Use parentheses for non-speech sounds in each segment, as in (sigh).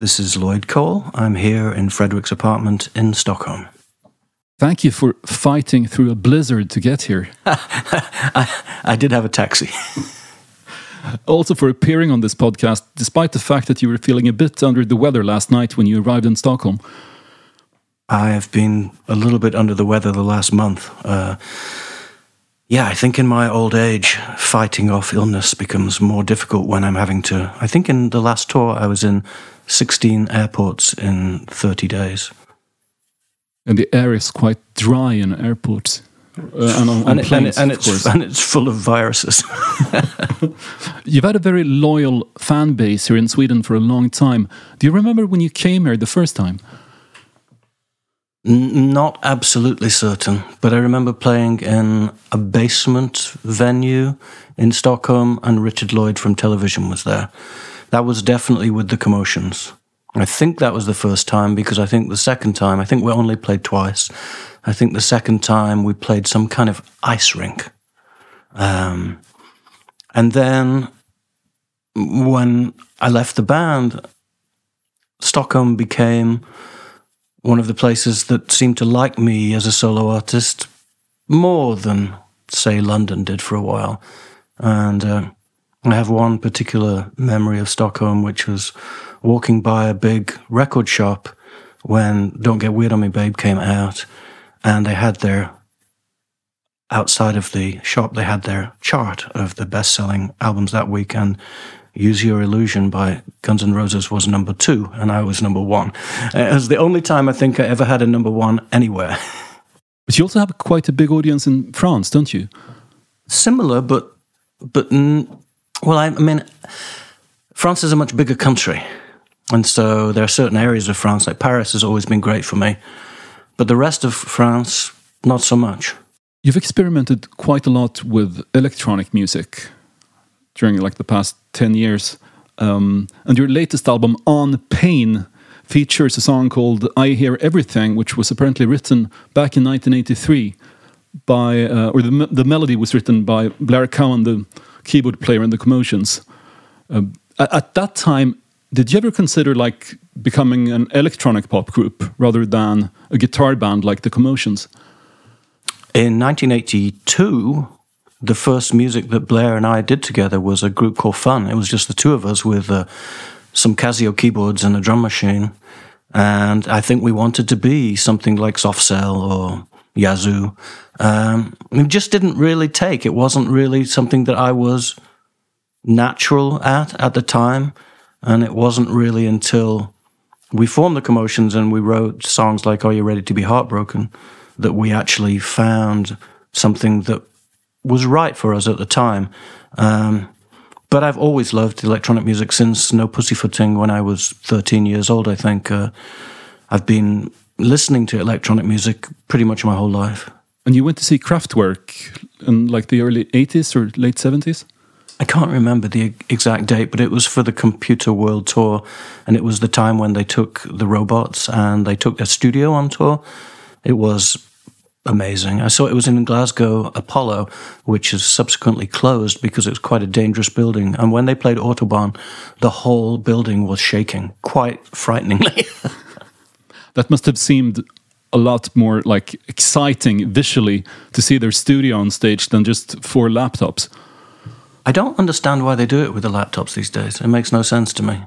This is Lloyd Cole. I'm here in Fredrik's apartment in Stockholm. Thank you for fighting through a blizzard to get here. (laughs) I, I did have a taxi. (laughs) also, for appearing on this podcast, despite the fact that you were feeling a bit under the weather last night when you arrived in Stockholm. I have been a little bit under the weather the last month. Uh, yeah, I think in my old age, fighting off illness becomes more difficult when I'm having to. I think in the last tour, I was in 16 airports in 30 days. And the air is quite dry in airports. Uh, and on, on and, it, planes, and, it, and it's, (laughs) and it's full of viruses. (laughs) You've had a very loyal fan base here in Sweden for a long time. Do you remember when you came here the first time? Not absolutely certain, but I remember playing in a basement venue in Stockholm, and Richard Lloyd from television was there. That was definitely with the commotions. I think that was the first time because I think the second time, I think we only played twice. I think the second time we played some kind of ice rink. Um, and then when I left the band, Stockholm became one of the places that seemed to like me as a solo artist more than, say, London did for a while. And uh, I have one particular memory of Stockholm, which was walking by a big record shop when Don't Get Weird on Me Babe came out, and they had their outside of the shop, they had their chart of the best selling albums that week, and Use Your Illusion by Guns N' Roses was number two, and I was number one. Uh, it was the only time I think I ever had a number one anywhere. (laughs) But you also have quite a big audience in France, don't you? Similar, but but well, I, mean, France is a much bigger country, and so there are certain areas of France, like Paris, has always been great for me, but the rest of France, not so much. You've experimented quite a lot with electronic music during like the past 10 years. Um, and your latest album, On Pain, features a song called I Hear Everything, which was apparently written back in 1983 by, uh, or the, the melody was written by Blair Cowan, the keyboard player in the Commotions. Uh, at, at, that time, did you ever consider like becoming an electronic pop group rather than a guitar band like the Commotions? In 1982, the first music that Blair and I did together was a group called Fun. It was just the two of us with uh, some Casio keyboards and a drum machine. And I think we wanted to be something like Soft Cell or Yazoo. Um, it just didn't really take. It wasn't really something that I was natural at at the time. And it wasn't really until we formed the Commotions and we wrote songs like Are You Ready to Be Heartbroken that we actually found something that was right for us at the time. Um, but I've always loved electronic music since No Pussyfooting when I was 13 years old, I think. Uh, I've been listening to electronic music pretty much my whole life. And you went to see Kraftwerk in like the early 80s or late 70s? I can't remember the exact date, but it was for the Computer World Tour. And it was the time when they took the robots and they took their studio on tour. It was amazing. I saw it was in Glasgow Apollo, which is subsequently closed because it was quite a dangerous building. And when they played Autobahn, the whole building was shaking quite frighteningly. (laughs) that must have seemed a lot more like exciting visually to see their studio on stage than just four laptops. I don't understand why they do it with the laptops these days. It makes no sense to me.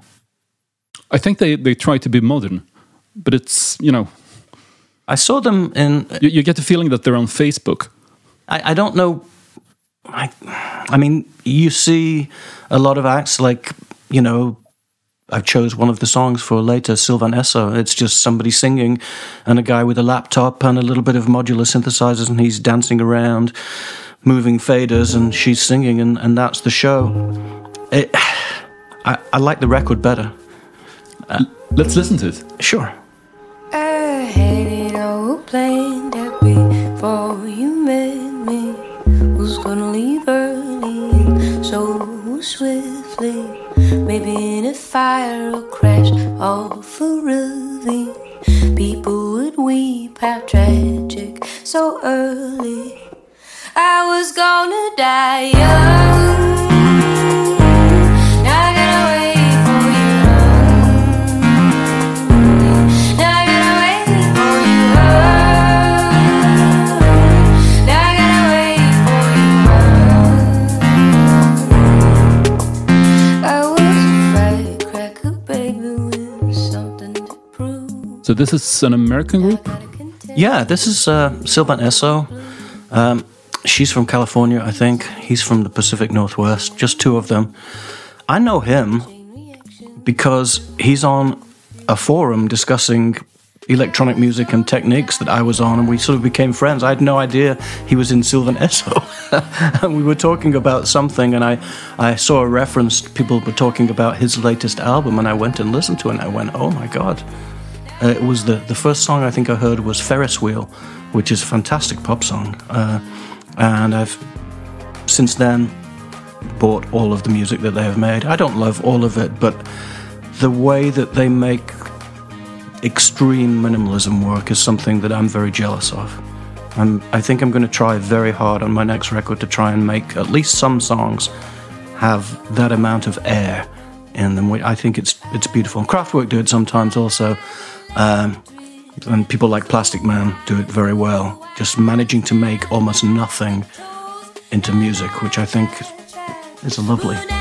I think they, they try to be modern, but it's, you know, I saw them in. You, you get the feeling that they're on Facebook. I, I don't know. I, I mean, you see a lot of acts like, you know, I chose one of the songs for later, Sylvan Esso. It's just somebody singing and a guy with a laptop and a little bit of modular synthesizers, and he's dancing around, moving faders, and she's singing, and, and that's the show. It, I, I like the record better. Uh, Let's listen to it. Sure. plane that before you met me was gonna leave early and so swiftly. Maybe in a fire or crash off a ravine, people would weep how tragic so early. I was gonna die young. So this is an American group. Yeah, this is uh, Sylvan Esso. Um, she's from California, I think. He's from the Pacific Northwest. Just two of them. I know him because he's on a forum discussing electronic music and techniques that I was on, and we sort of became friends. I had no idea he was in Sylvan Esso. (laughs) and we were talking about something, and I, I saw a reference. People were talking about his latest album, and I went and listened to it, and I went, oh my God. Uh, it was the, the first song I think I heard was Ferris Wheel, which is a fantastic pop song. Uh, and I've since then bought all of the music that they have made. I don't love all of it, but the way that they make extreme minimalism work is something that I'm very jealous of. I'm, I think I'm going to try very hard on my next record to try and make at least some songs have that amount of air in them. I think it's it's beautiful. Kraftwerk do it sometimes also. Um, and people like Plastikman do it very well, just managing to make almost nothing into music, which I think is lovely.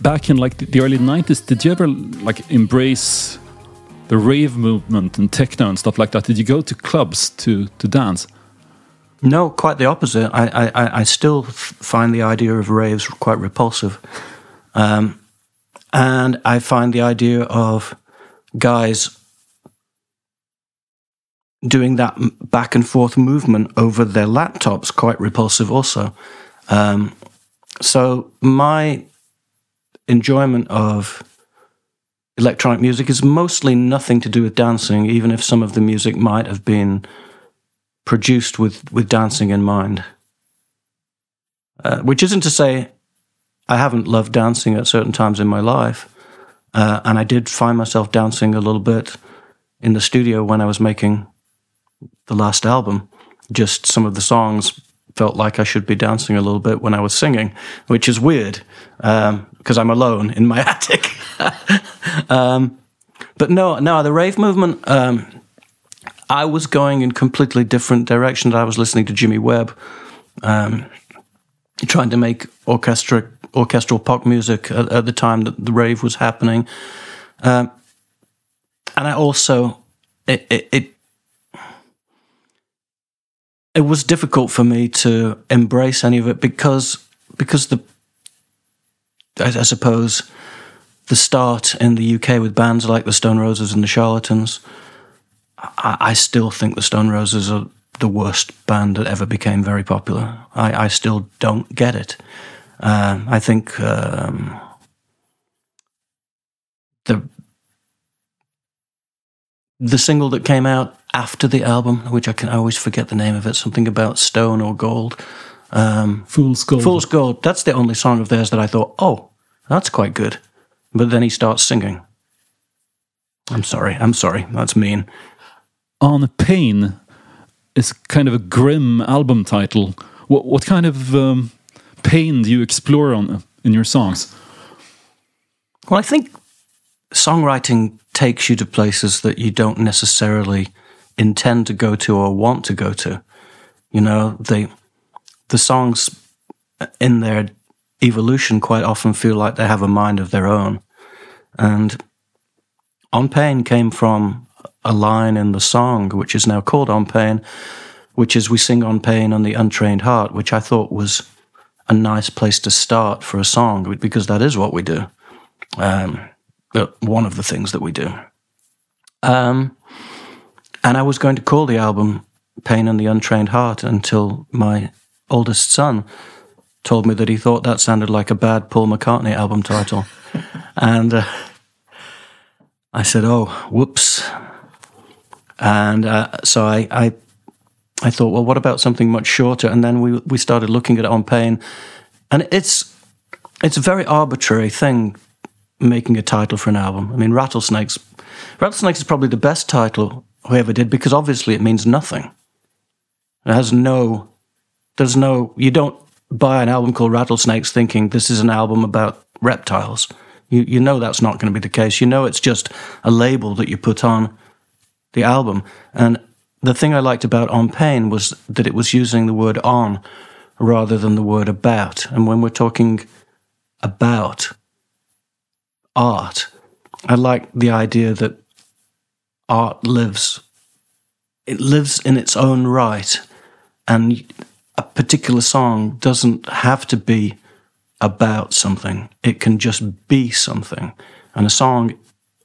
Back in like the, the early '90s, did you ever like embrace the rave movement and techno and stuff like that? Did you go to clubs to to dance? No, quite the opposite. I, I, I still find the idea of raves quite repulsive. Um, and I find the idea of guys doing that back and forth movement over their laptops quite repulsive also. Um, so my enjoyment of electronic music is mostly nothing to do with dancing, even if some of the music might have been produced with, with dancing in mind. Uh, which isn't to say I haven't loved dancing at certain times in my life. Uh, and I did find myself dancing a little bit in the studio when I was making the last album. Just some of the songs felt like I should be dancing a little bit when I was singing, which is weird because um, I'm alone in my (laughs) attic. um, but no, no, the rave movement. Um, I was going in completely different directions. I was listening to Jimmy Webb, um, trying to make orchestra orchestral pop music at, at, the time that the rave was happening, um, and I also it, it, it it was difficult for me to embrace any of it because because the I, I suppose the start in the UK with bands like the Stone Roses and the Charlatans. I, I still think the Stone Roses are the worst band that ever became very popular. I, I still don't get it. Um, I think um, the the single that came out after the album, which I can always forget the name of it, something about stone or gold. Um, Fool's Gold. Fool's Gold. That's the only song of theirs that I thought, oh, that's quite good. But then he starts singing. I'm sorry. I'm sorry. That's mean. On Pain is kind of a grim album title. What, what kind of um, pain do you explore on in your songs? Well, I think songwriting takes you to places that you don't necessarily intend to go to or want to go to. You know, they the songs in their evolution quite often feel like they have a mind of their own. And On Pain came from a line in the song, which is now called On Pain, which is We Sing on Pain on the Untrained Heart, which I thought was a nice place to start for a song because that is what we do. Um, one of the things that we do. Um, and I was going to call the album Pain and the Untrained Heart until my oldest son told me that he thought that sounded like a bad Paul McCartney album title. (laughs) and uh, I said, oh, whoops. And uh, so I, I, I thought, well, what about something much shorter? And then we, we started looking at it on Pain. And it's, it's a very arbitrary thing making a title for an album. I mean, Rattlesnakes, Rattlesnakes is probably the best title whoever did because obviously it means nothing. It has no there's no, you don't buy an album called Rattlesnakes thinking this is an album about reptiles. You, you know that's not going to be the case. You know it's just a label that you put on the album. And the thing I liked about On Pain was that it was using the word on rather than the word about. And when we're talking about art, I like the idea that art lives, it lives in its own right. And a particular song doesn't have to be about something, it can just be something. And a song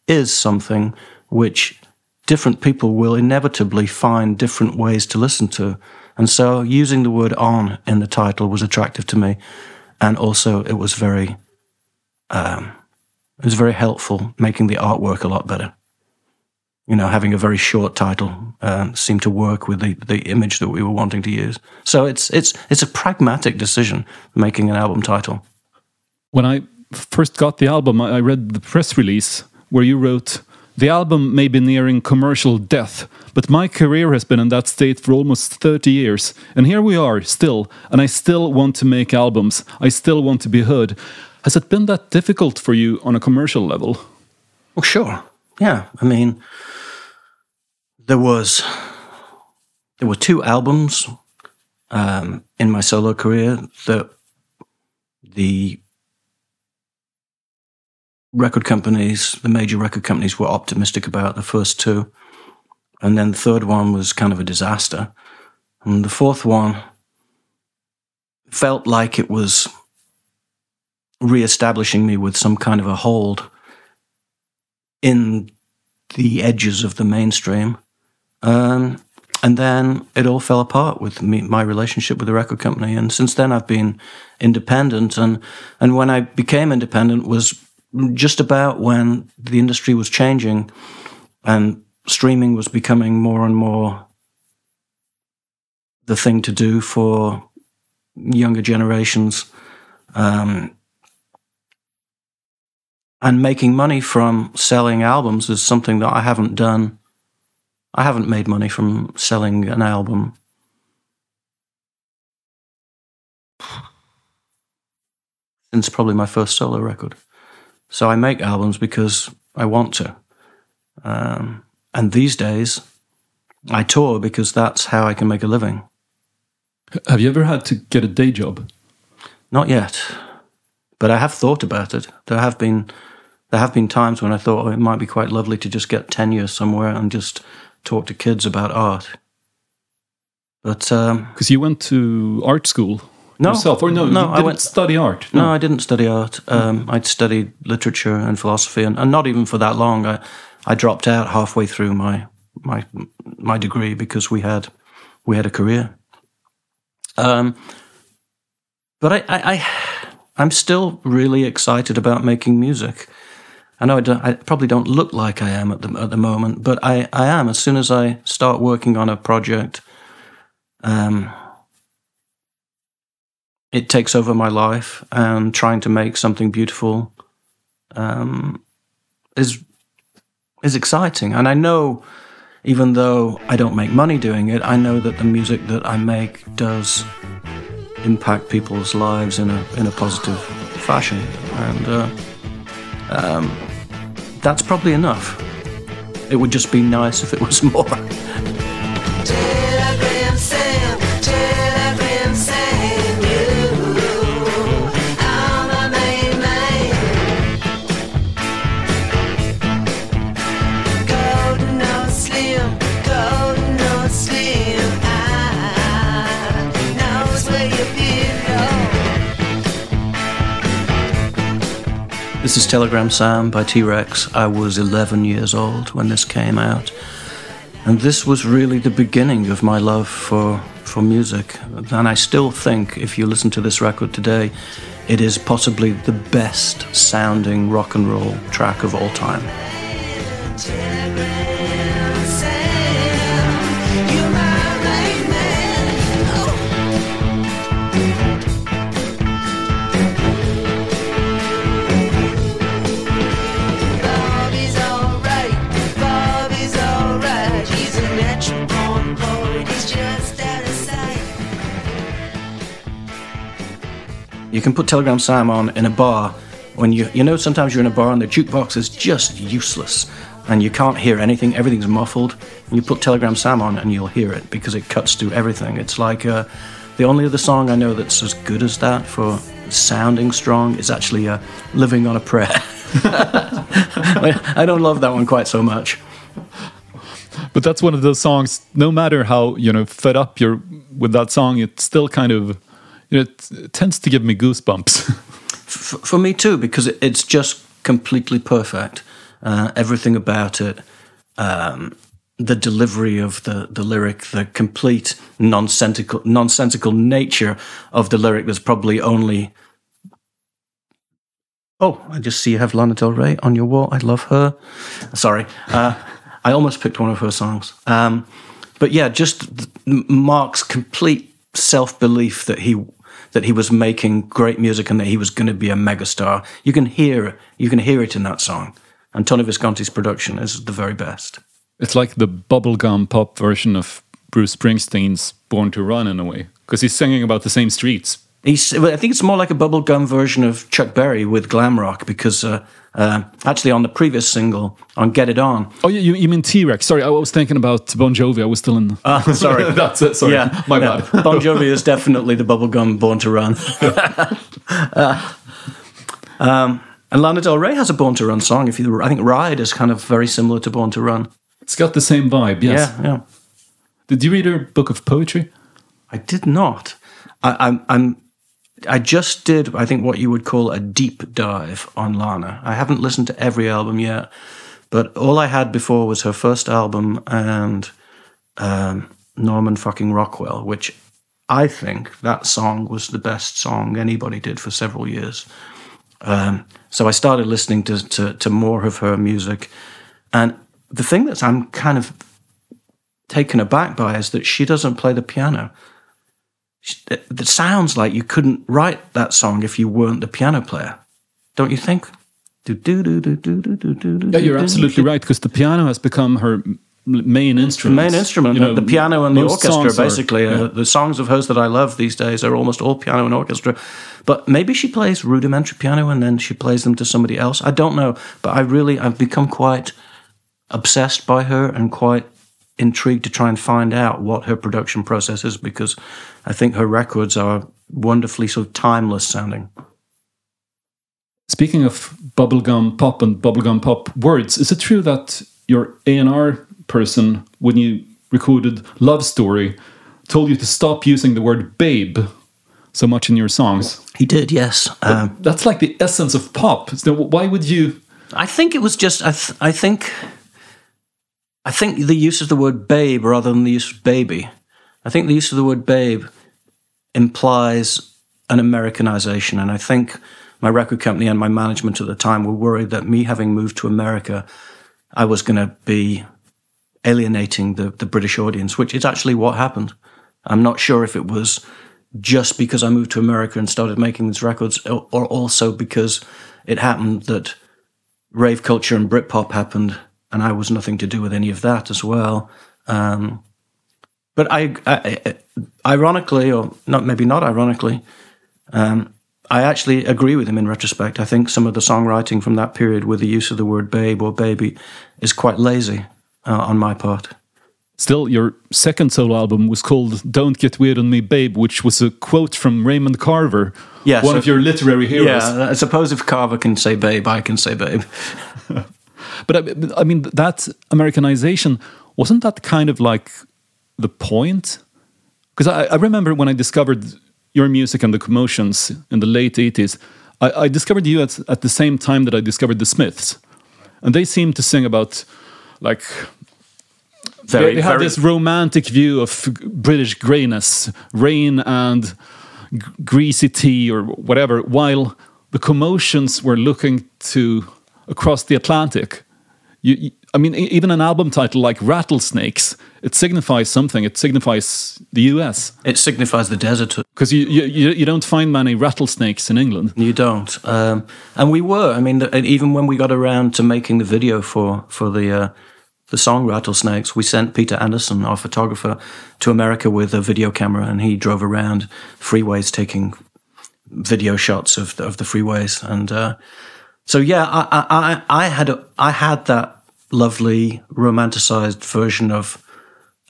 is something which different people will inevitably find different ways to listen to. And so using the word on in the title was attractive to me. And also it was very, um, it was very helpful making the artwork a lot better you know, having a very short title um, seemed to work with the, the image that we were wanting to use. So it's it's it's a pragmatic decision making an album title. When I first got the album, I read the press release where you wrote, "The album may be nearing commercial death, but my career has been in that state for almost 30 years, and here we are still, and I still want to make albums. I still want to be heard." Has it been that difficult for you on a commercial level? Well, sure. Yeah. I mean, there was there were two albums um, in my solo career that the record companies, the major record companies, were optimistic about. The first two, and then the third one was kind of a disaster, and the fourth one felt like it was re-establishing me with some kind of a hold in the edges of the mainstream um, and then it all fell apart with me, my relationship with the record company. And since then, I've been independent. And, and when I became independent was just about when the industry was changing and streaming was becoming more and more the thing to do for younger generations. Um, and making money from selling albums is something that I haven't done I haven't made money from selling an album since probably my first solo record. So I make albums because I want to. Um, and these days, I tour because that's how I can make a living. Have you ever had to get a day job? Not yet, but I have thought about it. There have been there have been times when I thought oh, it might be quite lovely to just get tenure somewhere and just talk to kids about art. But because um, you went to art school, No. yourself, or no? No, I didn't went- study art. No, I didn't study art. Um, I'd studied literature and philosophy, and, and not even for that long. I, I dropped out halfway through my my my degree because we had we had a career. Um, but I, I, I I'm still really excited about making music. I know I, don't, I probably don't look like I am at the at the moment, but I, I am. As soon as I start working on a project, um, it takes over my life, and trying to make something beautiful um, is is exciting. And I know, even though I don't make money doing it, I know that the music that I make does impact people's lives in a in a positive fashion, and uh, um, that's probably enough. It would just be nice if it was (laughs) more. Telegram Sam by T Rex. I was 11 years old when this came out. And this was really the beginning of my love for, for music. And I still think, if you listen to this record today, it is possibly the best sounding rock and roll track of all time. You can put Telegram Sam on in a bar when you you know sometimes you're in a bar and the jukebox is just useless and you can't hear anything, everything's muffled. You put Telegram Sam on and you'll hear it because it cuts through everything. It's like uh, the only other song I know that's as good as that for sounding strong is actually uh, "Living on a Prayer." I (laughs) I don't love that one quite so much. But that's one of those songs. No matter how you know fed up you're with that song, it still kind of you know it, tends to give me goosebumps. (laughs) F- for me too, because it, it's just completely perfect. Uh, everything about it, um, the delivery of the, the lyric, the complete nonsensical nonsensical nature of the lyric. There's probably only. Oh, I just see you have Lana Del Rey on your wall. I love her. Sorry, uh, I almost picked one of her songs. Um, but yeah, just Mark's complete self belief that he that he was making great music and that he was going to be a megastar. You can hear you can hear it in that song. And Tony Visconti's production is the very best. it's like the bubblegum pop version of Bruce Springsteen's "Born to Run" in a way, because he's singing about the same streets. He's, I think it's more like a bubblegum version of Chuck Berry with glam rock because uh, uh, actually on the previous single on Get It On, Oh, you, you mean T Rex? Sorry, I was thinking about Bon Jovi. I was still in. Ah, (laughs) sorry. (laughs) that's it. Sorry, yeah, my yeah. bad. bon Jovi is definitely the bubblegum Born to Run. (laughs) Uh, um, and Lana Del Rey has a Born to Run song. If you, I think Ride is kind of very similar to Born to Run. It's got the same vibe. Yes. Yeah, yeah. Did you read her book of poetry? I did not. I, I'm, I'm, I just did. I think what you would call a deep dive on Lana. I haven't listened to every album yet, but all I had before was her first album and um, Norman fucking Rockwell, which I think that song was the best song anybody did for several years. Um, so I started listening to, to to more of her music, and the thing that I'm kind of taken aback by is that she doesn't play the piano. It sounds like you couldn't write that song if you weren't the piano player, don't you think? Yeah, you're absolutely right because the piano has become her main The instrument. main instrument, You know, the piano and the orchestra, songs are- basically. yeah. Uh, the songs of hers that I love these days are almost all piano and orchestra. But maybe she plays rudimentary piano and then she plays them to somebody else. I don't know. But I really, I've become quite obsessed by her and quite intrigued to try and find out what her production process is because I think her records are wonderfully sort of timeless sounding. Speaking of bubblegum pop and bubblegum pop words, is it true that your A&R person, when you recorded Love Story, told you to stop using the word babe? so much in your songs. He did, yes. Um, That's like the essence of pop. So why would you? I think it was just. I, th- I think. I think the use of the word babe rather than the use of baby. I think the use of the word babe implies an Americanization, and I think my record company and my management at the time were worried that me having moved to America, I was going to be alienating the, the British audience, which is actually what happened. I'm not sure if it was just because I moved to America and started making these records, or, or also because it happened that rave culture and Britpop happened, and I was nothing to do with any of that as well. Um, but I, I, ironically, or not, maybe not ironically, um, I actually agree with him in retrospect. I think some of the songwriting from that period, with the use of the word babe or baby, is quite lazy uh, on my part. Still, your second solo album was called "Don't Get Weird on Me, Babe," which was a quote from Raymond Carver, Yeah, one so- of your literary heroes. Yeah, I suppose if Carver can say babe, I can say babe. (laughs) But I, I mean, that Americanization wasn't that kind of like the point? Because I, I remember when I discovered your music and the commotions in the late 80s, I, I discovered you at, at the same time that I discovered the Smiths. And they seemed to sing about like Very, they, they had this romantic view of British greyness, rain and g- greasy tea or whatever, while the commotions were looking to across the Atlantic. You, you- I mean, even an album title like Rattlesnakes, it signifies something. It signifies the US It signifies the desert. because you, you you don't find many rattlesnakes in England. You don't, um, and we were. I mean, the, even when we got around to making the video for for the uh, the song Rattlesnakes, we sent Peter Anderson, our photographer, to America with a video camera, and he drove around freeways taking video shots of of the freeways, and uh, so yeah, I, I I had a, I had that lovely romanticized version of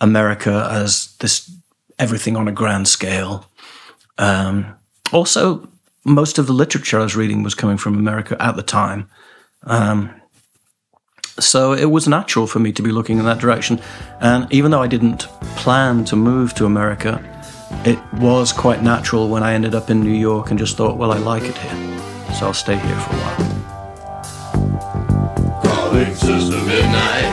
America as this everything on a grand scale. Um, also, most of the literature I was reading was coming from America at the time. Um, so it was natural for me to be looking in that direction. And even though I didn't plan to move to America, it was quite natural when I ended up in New York and just thought, well, I like it here. So I'll stay here for a while. Midnight.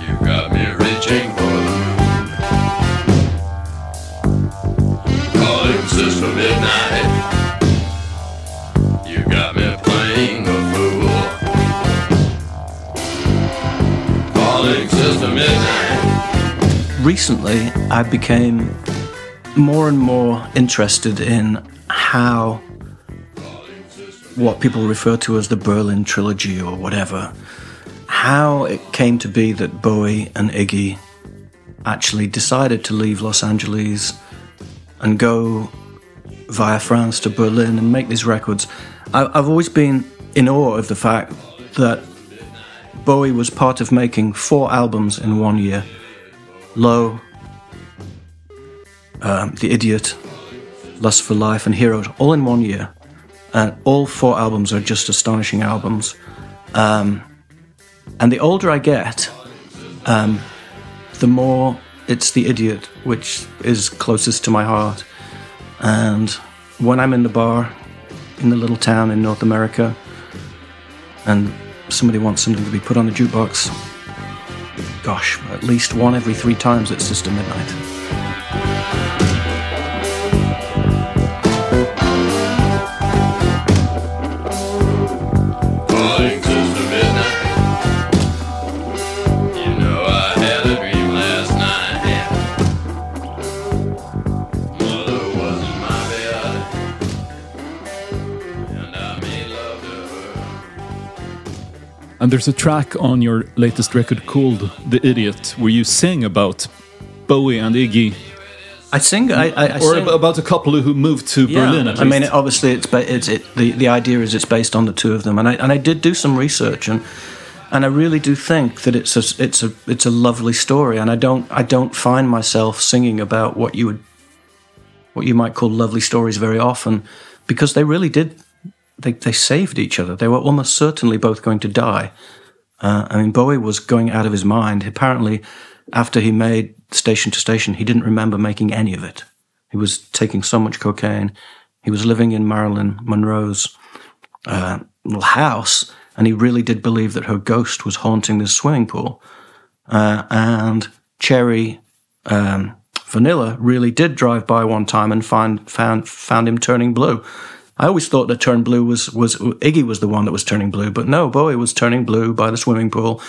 You got me reaching for the moon. Calling Midnight. You got me playing a fool. Calling Midnight. recently I became more and more interested in how what people refer to as the Berlin trilogy or whatever, how it came to be that Bowie and Iggy actually decided to leave Los Angeles and go via France to Berlin and make these records. I, I've always been in awe of the fact that Bowie was part of making four albums in one year. Low, um, The Idiot, Lust for Life, and Heroes, all in one year. And all four albums are just astonishing albums. Um, and the older I get, um, the more it's The Idiot, which is closest to my heart. And when I'm in the bar in the little town in North America and somebody wants something to be put on the jukebox, gosh, at least one every three times it's Sister Midnight. And there's a track on your latest record called "The Idiot" where you sing about Bowie and Iggy, I sing, I, I, I or sing, about a couple who moved to Berlin. At I mean, obviously, it's, ba- it's it, the the idea is it's based on the two of them, and I and I did do some research, and and I really do think that it's a it's a it's a lovely story, and I don't I don't find myself singing about what you would what you might call lovely stories very often, because they really did they they saved each other. They were almost certainly both going to die. Uh, I mean, Bowie was going out of his mind. Apparently, after he made Station to Station, he didn't remember making any of it. He was taking so much cocaine. He was living in Marilyn Monroe's uh, little house, and he really did believe that her ghost was haunting this swimming pool. Uh, and Cherry um, Vanilla really did drive by one time and find found found him turning blue. I always thought that turn blue was was Iggy was the one that was turning blue, but no, Bowie was turning blue by the swimming pool,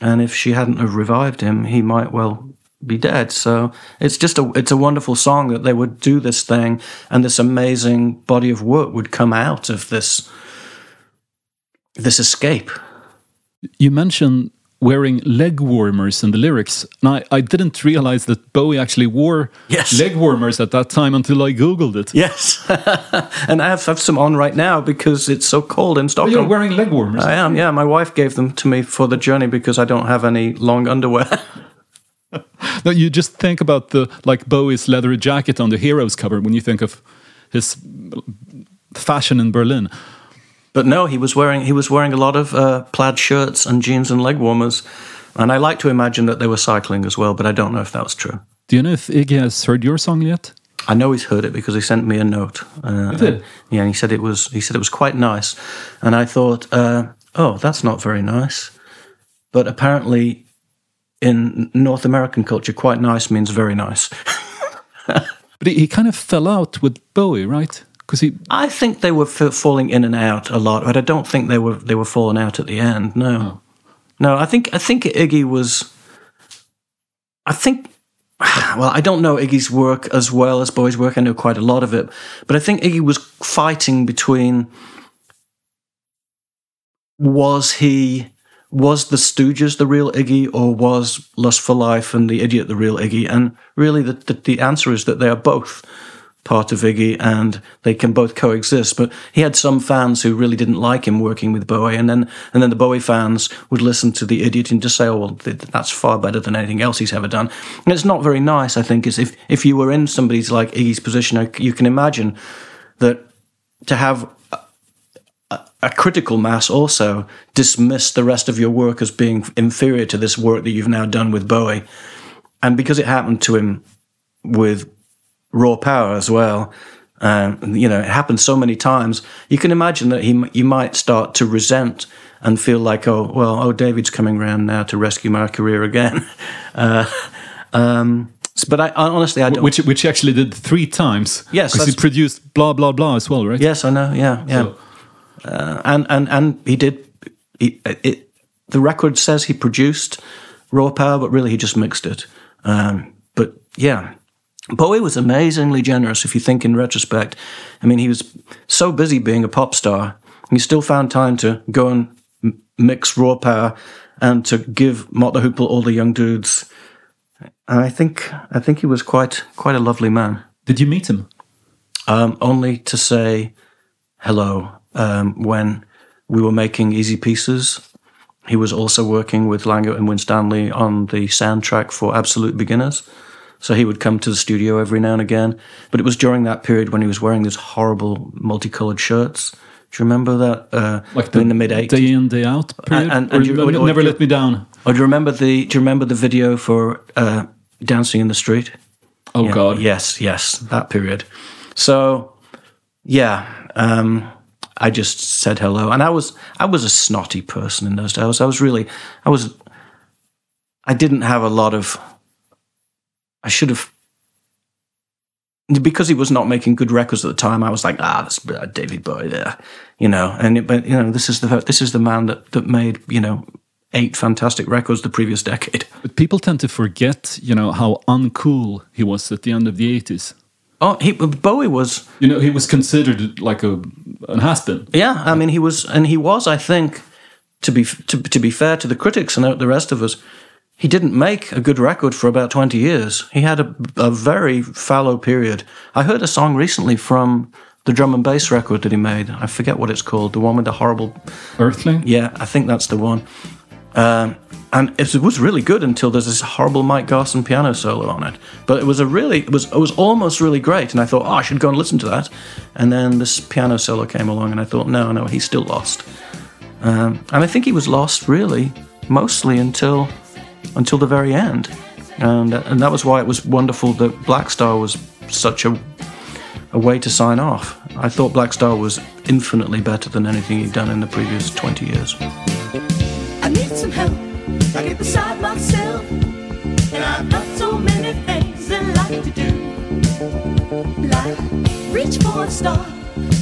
and if she hadn't have revived him, he might well be dead. So it's just a it's a wonderful song that they would do this thing, and this amazing body of work would come out of this this escape. You mentioned wearing leg warmers in the lyrics, and I, I didn't realize that Bowie actually wore Yes. leg warmers at that time until I googled it. Yes, (laughs) and I have, have some on right now because it's so cold in Oh, Stockholm. you're wearing leg warmers. I am, yeah. My wife gave them to me for the journey because I don't have any long underwear. (laughs) No, you just think about the like Bowie's leather jacket on the Heroes cover when you think of his fashion in Berlin. But no, he was wearing he was wearing a lot of uh, plaid shirts and jeans and leg warmers, and I like to imagine that they were cycling as well, but I don't know if that's true. Do you know if Iggy has heard your song yet? I know he's heard it because he sent me a note. Uh, He did? yeah, and he said it was he said it was quite nice, and I thought, uh, oh, that's not very nice. But apparently, in North American culture, quite nice means very nice. (laughs) But he, he kind of fell out with Bowie, right? Because he I think they were f- falling in and out a lot, but I don't think they were they were falling out at the end. No, oh. no. I think I think Iggy was. I think. (sighs) Well, I don't know Iggy's work as well as Bowie's work. I know quite a lot of it, but I think Iggy was fighting between. Was he was the Stooges the real Iggy, or was Lust for Life and the Idiot the real Iggy? And really, the the, the answer is that they are both part of Iggy and they can both coexist. But he had some fans who really didn't like him working with Bowie, and then and then the Bowie fans would listen to the Idiot and just say, "Oh, well, that's far better than anything else he's ever done." And it's not very nice, I think, is if if you were in somebody's like Iggy's position, you can imagine that to have a critical mass also dismiss the rest of your work as being inferior to this work that you've now done with Bowie. And because it happened to him with Raw Power as well, um, you know, it happened so many times, you can imagine that he, you might start to resent and feel like, oh, well, oh, David's coming around now to rescue my career again. (laughs) uh, um, but I, I honestly, I don't. which which he actually did three times. Yes, because he produced blah blah blah as well, right? Yes, I know. Yeah, yeah. So- Uh, and and and he did. He, it, the record says he produced Raw Power, but really he just mixed it. Um, but yeah, Bowie was amazingly generous. If you think in retrospect, I mean, he was so busy being a pop star, he still found time to go and m- mix Raw Power and to give Mott the Hoople all the young dudes. And I think I think he was quite quite a lovely man Did you meet him? um, only to say hello um, when we were making Easy Pieces. He was also working with Langer and Winstanley on the soundtrack for Absolute Beginners. So he would come to the studio every now and again. But it was during that period when he was wearing those horrible multicolored shirts. Do you remember that? Uh, Like in the mid 80s? day in day out period. and- Or and you- or- or never you- let me down. Or do you remember the? Do you remember the video for uh, Dancing in the Street? Oh Yeah, God, Yes, yes, that period. So, yeah, um, I just said hello, and I was I was a snotty person in those days. I was really I was I didn't have a lot of. I should have. Because he was not making good records at the time, I was like, ah, that's David Bowie there, you know. And it, but you know, this is the this is the man that that made you know eight fantastic records the previous decade. But people tend to forget, you know, how uncool he was at the end of the eighties. Oh, he, Bowie was You know, he was considered like a an has been. Yeah, I mean, he was, and he was. I think, to be to, to be fair to the critics and the rest of us, he didn't make a good record for about twenty years. He had a, a very fallow period. I heard a song recently from the drum and bass record that he made. I forget what it's called. The one with the horrible. Earthling. Yeah, I think that's the one. Um, and it was really good until there's this horrible Mike Garson piano solo on it. But it was a really, it was, it was almost really great. And I thought, oh, I should go and listen to that. And then this piano solo came along, and I thought, no, no, he's still lost. Um, and I think he was lost really mostly until until the very end. And, uh, and that was why it was wonderful that Blackstar was such a a way to sign off. I thought Blackstar was infinitely better than anything he'd done in the previous 20 years. I need some help. I get beside myself. And I've got so many things I like to do. Like reach for a star.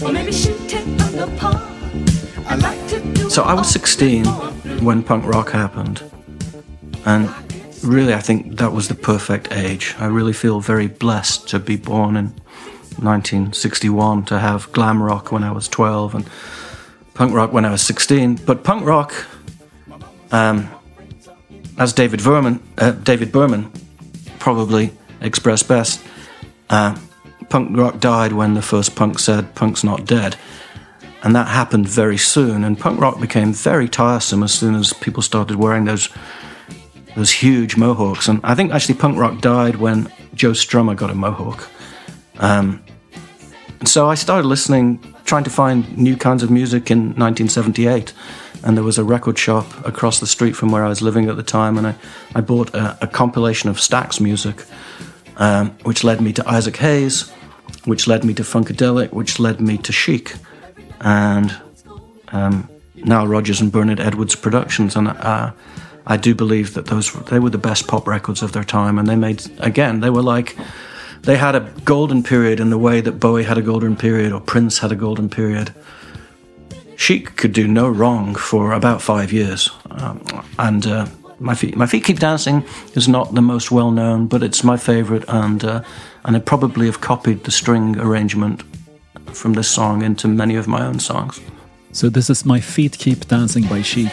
Or maybe shoot it under par. I like to do So I was 16 when punk rock happened. And really, I think that was the perfect age. I really feel very blessed to be born in 1961, to have glam rock when I was 12 and punk rock when I was 16. But punk rock, um, as David Berman, uh, David Berman probably expressed best, uh, punk rock died when the first punk said, "Punk's not dead." and that happened very soon. And punk rock became very tiresome as soon as people started wearing those those huge mohawks. And I think actually punk rock died when Joe Strummer got a mohawk. Um, and so I started listening, trying to find new kinds of music in 1978. And there was a record shop across the street from where I was living at the time, and I, I bought a, a compilation of Stax music, um, which led me to Isaac Hayes, which led me to Funkadelic, which led me to Chic and um, Nile Rodgers and Bernard Edwards productions, and uh, I do believe that those they were the best pop records of their time, and they made again they were like they had a golden period in the way that Bowie had a golden period or Prince had a golden period. Chic could do no wrong for about five years, um, and uh, my feet my feet keep dancing is not the most well known, but it's my favorite, and uh, and I probably have copied the string arrangement from this song into many of my own songs. So this is My Feet Keep Dancing by Chic.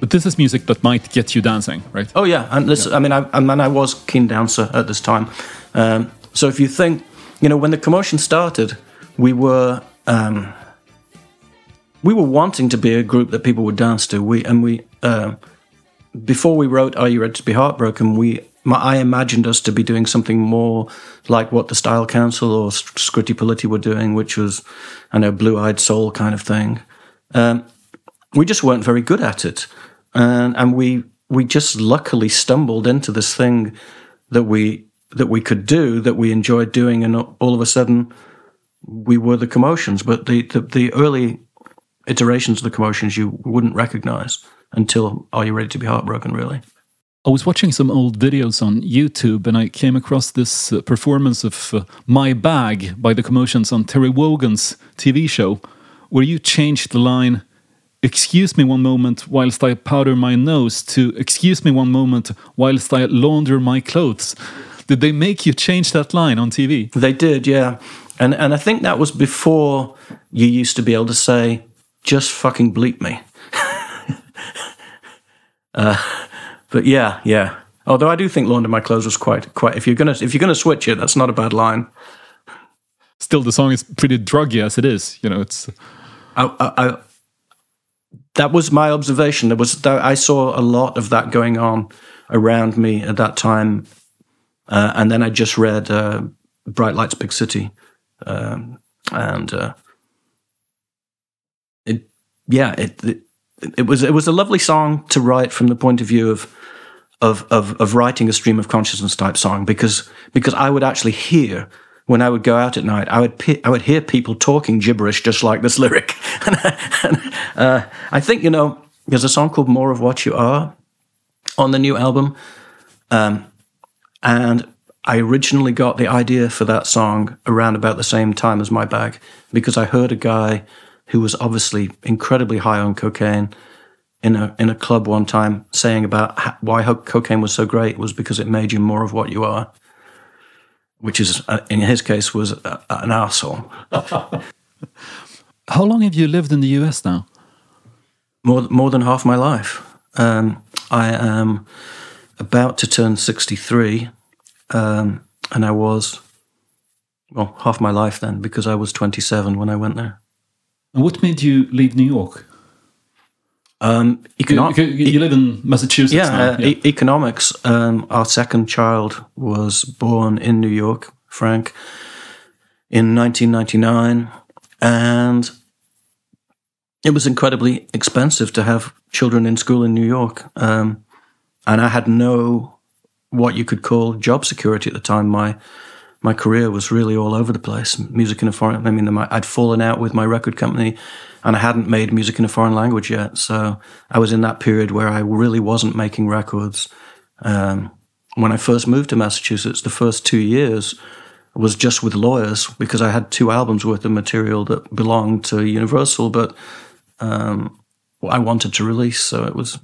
But this is music that might get you dancing, right? Oh yeah, and this, I mean, I, I mean, I was keen dancer at this time. Um, so if you think, you know, when the commotion started, we were um, we were wanting to be a group that people would dance to. We and we uh, before we wrote "Are You Ready to Be Heartbroken," we I imagined us to be doing something more like what the Style Council or Scritti Politti were doing, which was, I know, Blue Eyed Soul kind of thing. Um, we just weren't very good at it, and and we we just luckily stumbled into this thing that we that we could do that we enjoyed doing, and all of a sudden we were the commotions. But the the, the early iterations of the commotions you wouldn't recognize until Are You Ready to Be Heartbroken? Really. I was watching some old videos on YouTube and I came across this uh, performance of uh, My Bag by the Commotions on Terry Wogan's TV show, where you changed the line excuse me one moment whilst I powder my nose to excuse me one moment whilst I launder my clothes. Did they make you change that line on TV? They did, yeah. And and I think that was before you used to be able to say, just fucking bleep me. (laughs) uh, but yeah, yeah. Although I do think launder my clothes was quite quite if you're gonna if you're gonna switch it, that's not a bad line. Still the song is pretty druggy as it is, you know, it's I, I, I that was my observation. There was I saw a lot of that going on around me at that time, uh, and then I just read uh, Bright Lights, Big City, um, and uh, it, yeah, it, it it was it was a lovely song to write from the point of view of of of, of writing a stream of consciousness type song because because I would actually hear when I would go out at night, I would pe- I would hear people talking gibberish just like this (laughs) lyric. and, and uh, I think you know there's a song called "More of What You Are" on the new album, um, and I originally got the idea for that song around about the same time as my bag because I heard a guy who was obviously incredibly high on cocaine in a in a club one time saying about why cocaine was so great was because it made you more of what you are which is uh, in his case was uh, an asshole. (laughs) How long have you lived in the US now? More more than half my life. Um, I am about to turn sixty three, um, and I was well half my life then because I was twenty seven when I went there. And what made you leave New York? Um, econo- you, you, live in Massachusetts. Yeah, now, uh, yeah. E- economics. Um, our second child was born in New York, Frank, in 1999, and it was incredibly expensive to have children in school in New York. Um, and I had no what you could call job security at the time. My my career was really all over the place. Music in a foreign. I mean, I'd fallen out with my record company and I hadn't made music in a foreign language yet. So I was in that period where I really wasn't making records. Um, when I first moved to Massachusetts, the first two years was just with lawyers because I had two albums worth of material that belonged to Universal, but um, I wanted to release. So it was,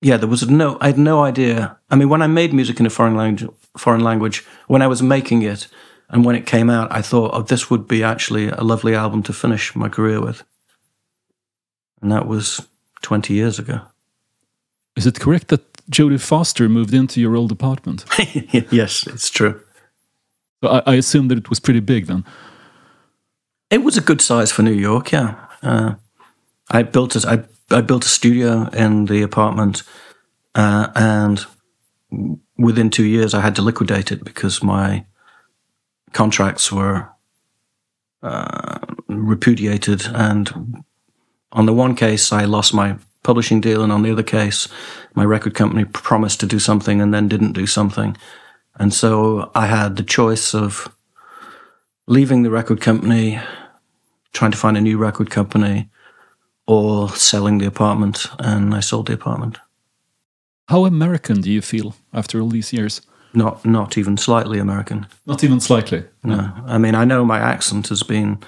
yeah, there was no, I had no idea. I mean, when I made music in a foreign language, foreign language, when I was making it, and when it came out, I thought, oh, this would be actually a lovely album to finish my career with. And that was 20 years ago. Is it correct that Jodie Foster moved into your old apartment? (laughs) yes, it's true. So I, I, assume that it was pretty big then. It was a good size for New York, yeah. Uh, I built a, I, I built a studio in the apartment, uh, and within two years I had to liquidate it because my contracts were uh, repudiated. And on the one case, I lost my publishing deal, and on the other case, my record company promised to do something and then didn't do something. And so I had the choice of leaving the record company, trying to find a new record company, or selling the apartment. And I sold the apartment. How American do you feel after all these years? Not not even slightly American. Not even slightly. No, I mean I know my accent has been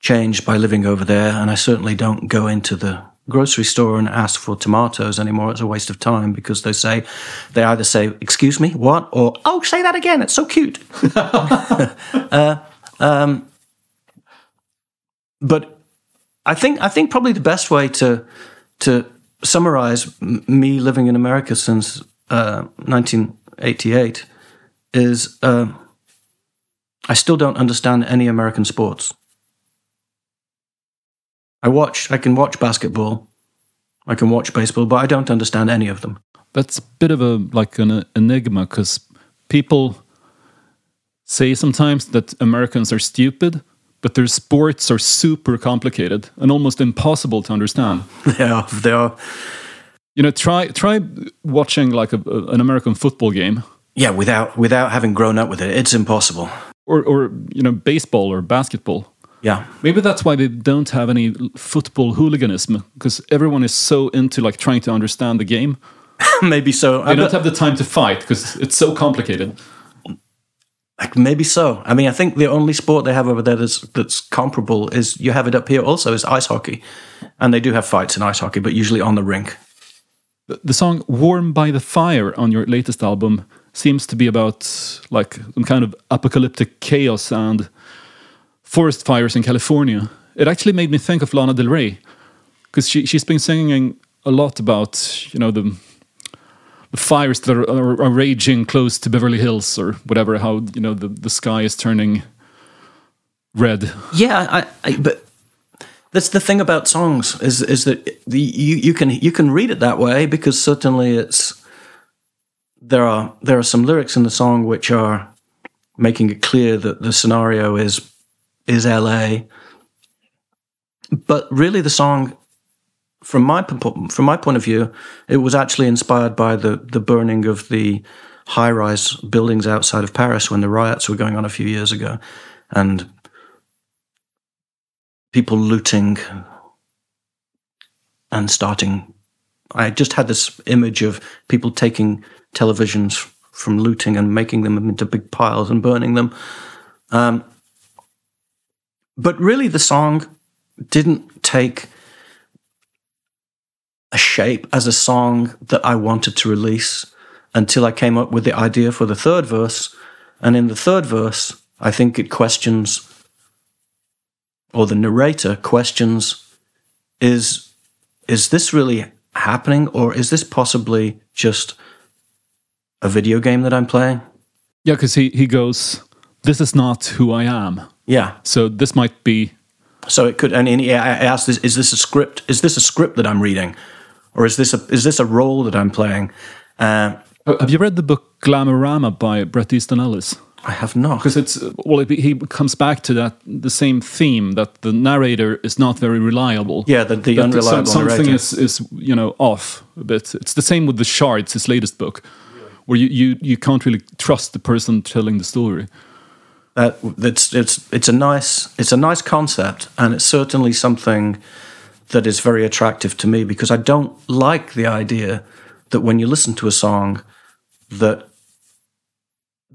changed by living over there, and I certainly don't go into the grocery store and ask for tomatoes anymore. It's a waste of time because they say they either say "Excuse me, what?" or "Oh, say that again. It's so cute." (laughs) (laughs) uh, um, but I think I think probably the best way to to summarize me living in America since uh, 19 88 is uh, I still don't understand any American sports. I watch, I can watch basketball, I can watch baseball, but I don't understand any of them. That's a bit of a like an enigma because people say sometimes that Americans are stupid, but their sports are super complicated and almost impossible to understand. (laughs) They are. They are you know, try try watching like a, an American football game. Yeah, without without having grown up with it, it's impossible. Or or you know, baseball or basketball. Yeah. Maybe that's why they don't have any football hooliganism because everyone is so into like trying to understand the game. (laughs) Maybe so. They don't have the time to fight because it's so complicated. Like maybe so. I mean, I think the only sport they have over there that's that's comparable is you have it up here also is ice hockey, and they do have fights in ice hockey, but usually on the rink. The- song "Warm by the Fire" on your latest album seems to be about like some kind of apocalyptic chaos and forest fires in California. It actually made me think of Lana Del Rey because she she's been singing a lot about you know the the fires that are, are, are raging close to Beverly Hills or whatever. How you know the the sky is turning red. Yeah, I, I but that's the thing about songs is is that the you, you can you can read it that way because certainly it's there are there are some lyrics in the song which are making it clear that the scenario is is LA. But really the song from my from my point of view, it was actually inspired by the the burning of the high rise buildings outside of Paris when the riots were going on a few years ago, and people looting and starting. I just had this image of people taking televisions from looting and making them into big piles and burning them. Um, but really, the song didn't take a shape as a song that I wanted to release until I came up with the idea for the third verse. And in the third verse, I think it questions, or the narrator questions, is is this really happening, or is this possibly just a video game that I'm playing? Yeah, because he he goes, "This is not who I am." Yeah. So this might be So it could, and and I asked, is, is this a script? Is this a script that I'm reading, or is this a is this a role that I'm playing? Uh, Uh, Have you read the book Glamorama by Bret Easton Ellis? I have not. Because it's well, it, he comes back to that the same theme that the narrator is not very reliable. Yeah, the- the That unreliable something narrator. is is you know off a bit. It's the same with the Shards, his latest book, where you you you can't really trust the person telling the story. that it's it's it's a nice it's a nice concept, and it's certainly something that is very attractive to me because I don't like the idea that when you listen to a song that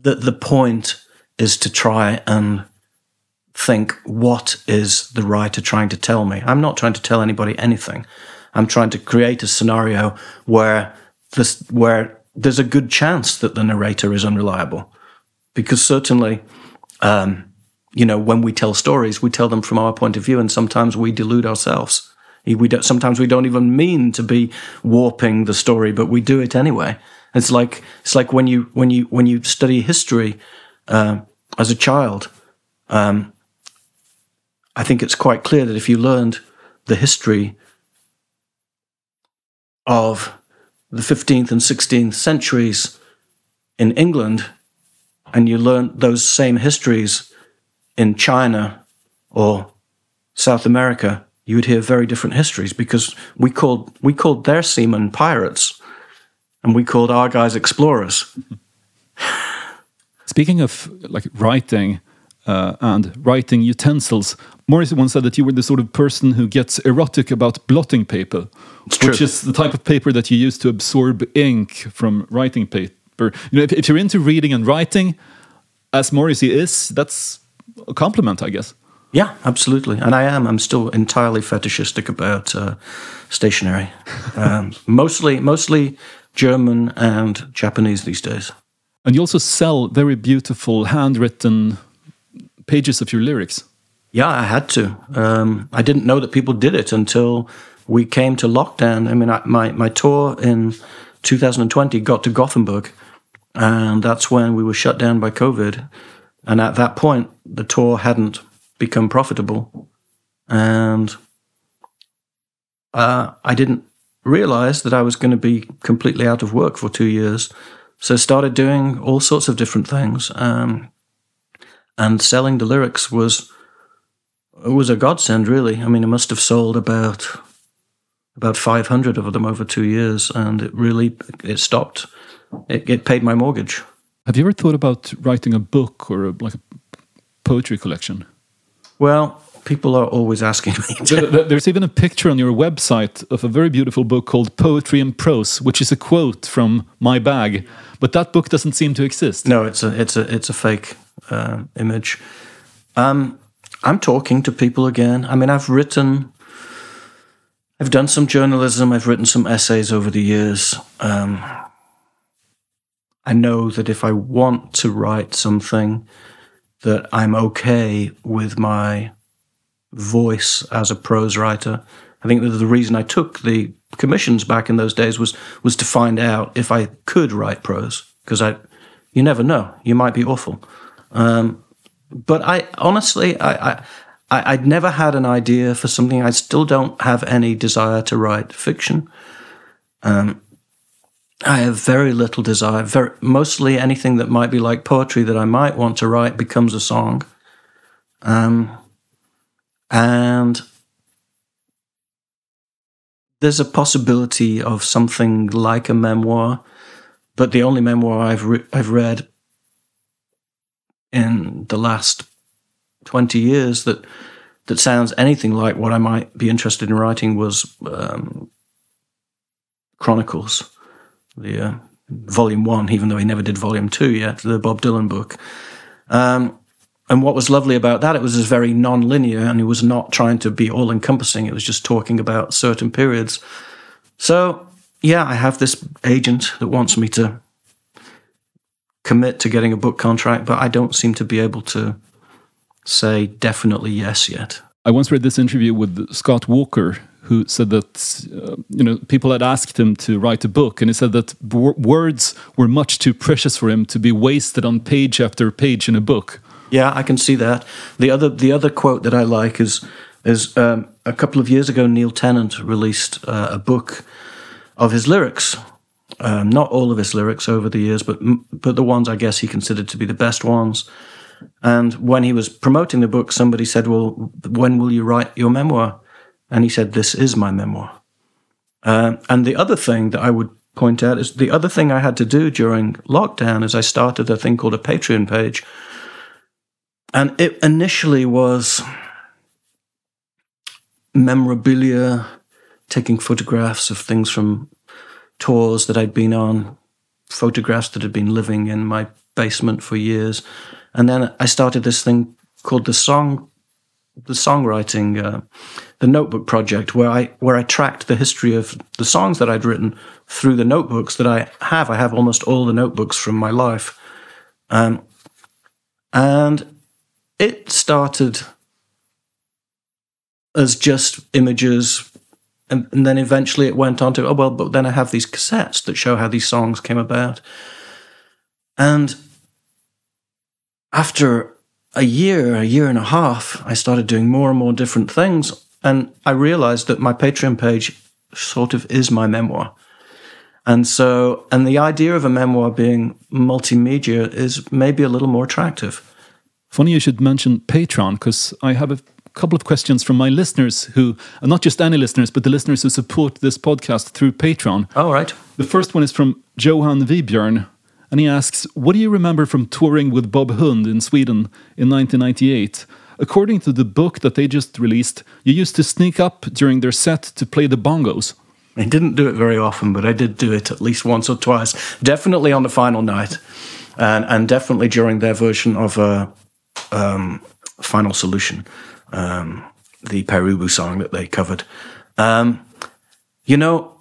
that the point is to try and think what is the writer trying to tell me. I'm not trying to tell anybody anything. I'm trying to create a scenario where this where there's a good chance that the narrator is unreliable because certainly um, you know when we tell stories we tell them from our point of view and sometimes we delude ourselves we don't, sometimes we don't even mean to be warping the story but we do it anyway it's like it's like when you when you when you study history uh, as a child um, i think it's quite clear that if you learned the history of the 15th and 16th centuries in England, and you learned those same histories in China or South America, you would hear very different histories because we called we called their seamen pirates, and we called our guys explorers. (laughs) Speaking of like writing uh, and writing utensils, Morrissey once said that you were the sort of person who gets erotic about blotting paper, which true. is the type of paper that you use to absorb ink from writing paper. You know, if, if you're into reading and writing, as Morrissey is, that's a compliment, I guess. Yeah, absolutely, and I am. I'm still entirely fetishistic about uh, stationery, um, (laughs) mostly mostly German and Japanese these days. And you also sell very beautiful handwritten pages of your lyrics. Yeah, I had to. Um, I didn't know that people did it until we came to lockdown. I mean, I, my my tour in 2020 got to Gothenburg, and that's when we were shut down by COVID. And at that point, the tour hadn't become profitable, and uh, I didn't realize that I was going to be completely out of work for two years. So started doing all sorts of different things, um, and selling the lyrics was it was a godsend, really. I mean, I must have sold about about 500 of them over two years, and it really it stopped. It, it paid my mortgage. Have you ever thought about writing a book or a, like a poetry collection? Well, people are always asking me. There- there- There's even a picture on your website of a very beautiful book called Poetry and Prose, which is a quote from my bag, but that book doesn't seem to exist. No, it's a it's a it's a fake uh, image. Um, I'm talking to people again. I mean, I've written, I've done some journalism, I've written some essays over the years. Um, I know that if I want to write something, that I'm okay with my voice as a prose writer. I think that the reason I took the commissions back in those days was was to find out if I could write prose because I, you never know, you might be awful. Um, but I honestly, I, I, I, would never had an idea for something. I still don't have any desire to write fiction. Um, I have very little desire. Very, mostly anything that might be like poetry that I might want to write becomes a song. Um, and there's a possibility of something like a memoir, but the only memoir I've re- I've read in the last twenty years that that sounds anything like what I might be interested in writing was um, Chronicles, the uh, volume one, even though he never did volume two yet, the Bob Dylan book. Um, and what was lovely about that, it was very non-linear and it was not trying to be all encompassing. It was just talking about certain periods. So, yeah, I have this agent that wants me to commit to getting a book contract, but I don't seem to be able to say definitely yes yet. I once read this interview with Scott Walker, who said that uh, you know people had asked him to write a book, and he said that words were much too precious for him to be wasted on page after page in a book. Yeah, I can see that. The other the other quote that I like is is um, a couple of years ago Neil Tennant released uh, a book of his lyrics. Um, not all of his lyrics over the years, but but the ones I guess he considered to be the best ones. And when he was promoting the book, somebody said, "Well, when will you write your memoir?" And he said, "This is my memoir." Uh, and the other thing that I would point out is the other thing I had to do during lockdown is I started a thing called a Patreon page and it initially was memorabilia, taking photographs of things from tours that I'd been on, photographs that had been living in my basement for years. And then I started this thing called the song, the songwriting, uh, the notebook project, where I where I tracked the history of the songs that I'd written through the notebooks that I have. I have almost all the notebooks from my life, um, and it started as just images and, and, then eventually it went on to oh well but then i have these cassettes that show how these songs came about. And after a year a year and a half i started doing more and more different things and i realized that my patreon page sort of is my memoir. And so and the idea of a memoir being multimedia is maybe a little more attractive Funny you should mention Patreon because I have a couple of questions from my listeners who, not just any listeners, but the listeners who support this podcast through Patreon. All right. The first one is from Johan Vibjörn, and he asks, What do you remember from touring with Bob Hund in Sweden in 1998? According to the book that they just released, you used to sneak up during their set to play the bongos. I didn't do it very often, but I did do it at least once or twice. Definitely on the final night, and and definitely during their version of uh, um, Final Solution, um, the Pere Ubu song that they covered. Um, you know,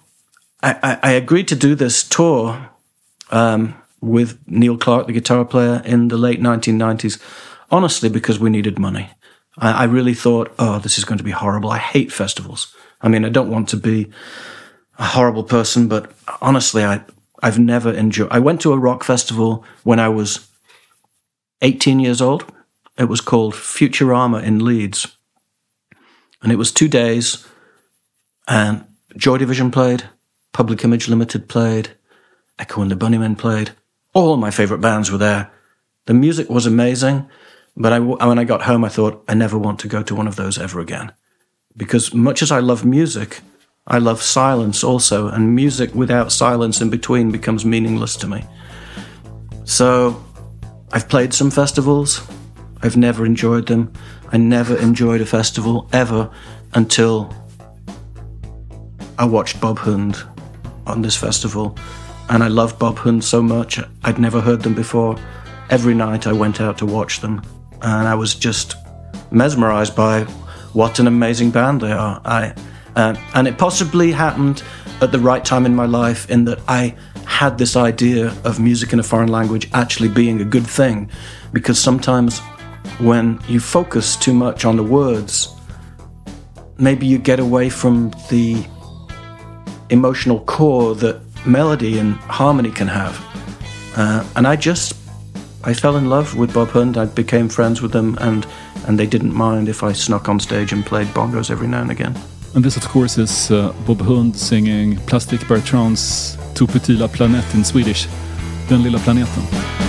I, I, agreed to do this tour um, with Neil Clark, the guitar player, in the late 1990s, honestly, because we needed money. I, I really thought, oh, this is going to be horrible. I hate festivals. I mean, I don't want to be a horrible person, but honestly, I, I've never enjoyed. I went to a rock festival when I was 18 years old it was called Futurama in Leeds. And it was two days, and Joy Division played, Public Image Limited played, Echo and the Bunnymen played. All my favourite bands were there. The music was amazing, but I, when I got home, I thought, I never want to go to one of those ever again. Because much as I love music, I love silence also, and music without silence in between becomes meaningless to me. So I've played some festivals, I've never enjoyed them. I never enjoyed a festival ever until I watched Bob Hund on this festival. And I loved Bob Hund so much. I'd never heard them before. every night I went out to watch them, and I was just mesmerized by what an amazing band they are. I, uh, and it possibly happened at the right time in my life in that I had this idea of music in a foreign language actually being a good thing, because sometimes when you focus too much on the words, maybe you get away from the emotional core that melody and harmony can have. Uh, and I just, I fell in love with Bob Hund. I became friends with them, and and they didn't mind if I snuck on stage and played bongos every now and again. And this, of course, is uh, Bob Hund singing Plastic Bertrands Tout petit la planète in Swedish, Den lilla planeten.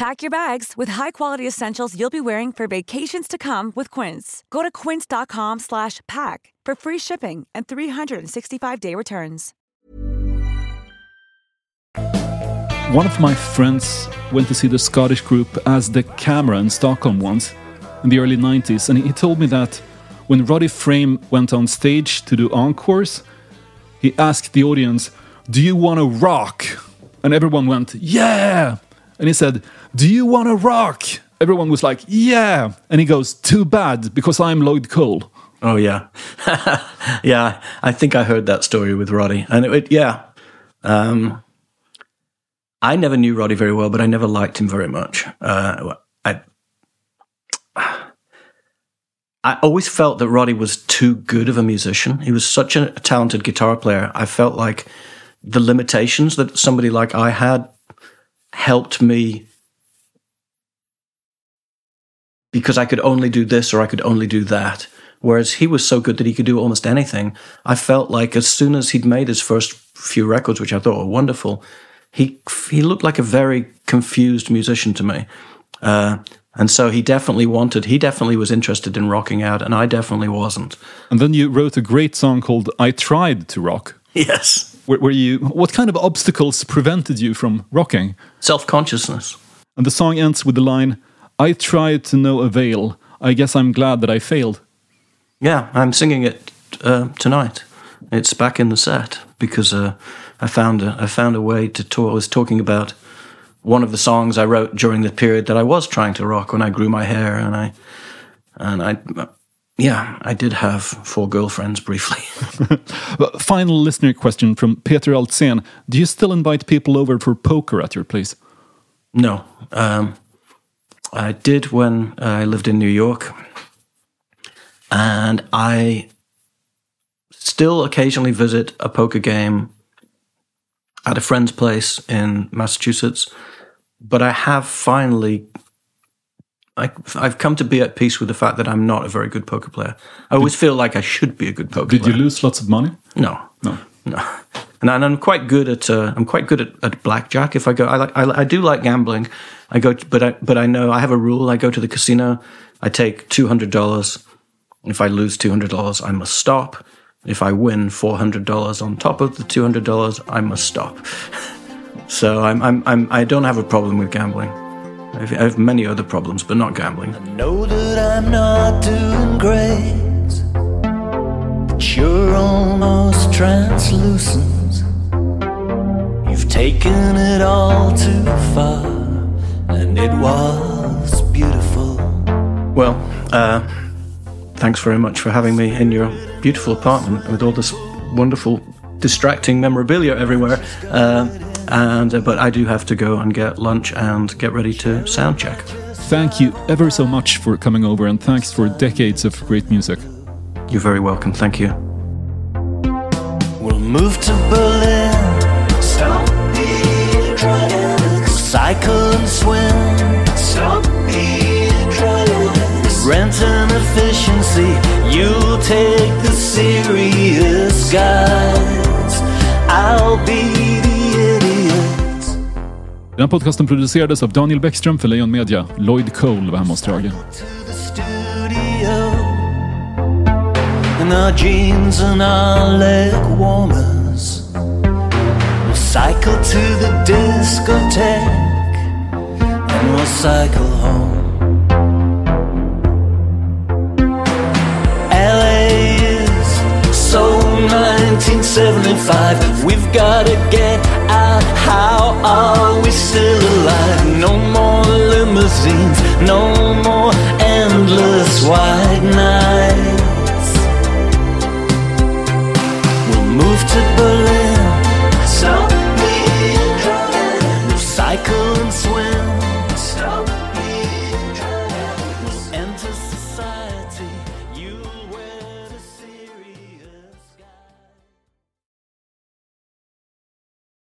Pack your bags with high-quality essentials you'll be wearing for vacations to come with Quince. Go to quince.com slash pack for free shipping and 365-day returns. One of my friends went to see the Scottish group Aztec Camera in Stockholm once in the early 90s, and he told me that when Roddy Frame went on stage to do encores, he asked the audience, Do you want to rock? And everyone went, Yeah! And he said, Do you want to rock? Everyone was like, Yeah! And he goes, Too bad, because I'm Lloyd Cole. Oh yeah, (laughs) yeah. I think I heard that story with Roddy, and it, it- yeah. Um, I never knew Roddy very well, but I never liked him very much. Uh, I I always felt that Roddy was too good of a musician. He was such a talented guitar player. I felt like the limitations that somebody like I had helped me because I could only do this or I could only do that. Whereas he was so good that he could do almost anything. I felt like as soon as he'd made his first few records, which I thought were wonderful, he he looked like a very confused musician to me. Uh, and so he definitely wanted, he definitely was interested in rocking out, and I definitely wasn't. And then you wrote a great song called I Tried to Rock. Yes. Where, where you, what kind of obstacles prevented you from rocking? Self consciousness. And the song ends with the line, I tried to no avail. I guess I'm glad that I failed. Yeah, I'm singing it uh, tonight. It's back in the set because uh, I found a, I found a way to talk. I was talking about one of the songs I wrote during the period that I was trying to rock when I grew my hair and I and I yeah, I did have four girlfriends briefly. (laughs) Final listener question from Peter Altzen. Do you still invite people over for poker at your place? no, um, I did when I lived in New York, and I still occasionally visit a poker game at a friend's place in Massachusetts. But I have finally, I, I've come to be at peace with the fact that I'm not a very good poker player. I always feel like I should be a good poker Did player. you lose lots of money? No, No. no. And, I'm quite good at uh, I'm quite good at, at blackjack. If I go, I like I, I do like gambling. I go, but I but I know I have a rule. I go to the casino. I take two hundred dollars. If I lose two hundred dollars, I must stop. If I win four hundred dollars on top of the two hundred dollars, I must stop. (laughs) So I'm, I'm I'm I don't have a problem with gambling. I have, many other problems, but not gambling. I Know that I'm not doing great, but you're almost translucent. You've taken it all too far, and it was beautiful. Well, uh, thanks very much for having me in your beautiful apartment with all this wonderful, distracting memorabilia everywhere. Uh, and uh, but I do have to go and get lunch and get ready to sound check. Thank you ever so much for coming over, and thanks for decades of great music. You're very welcome. Thank you. We'll move to Berlin. And swim. Stop. Rent and efficiency. You'll take the serious guys. I'll be the idiot. Den här podcasten producerades av Daniel Bäckström för Lejon Media. Lloyd Cole var hemma hos Drage. studio and our jeans and our leg warmers. We'll cycle to the discotheque We'll cycle home. LA is so 1975. We've gotta get out. How are we still alive? No more limousines, no more endless white nights. We'll move to Berlin.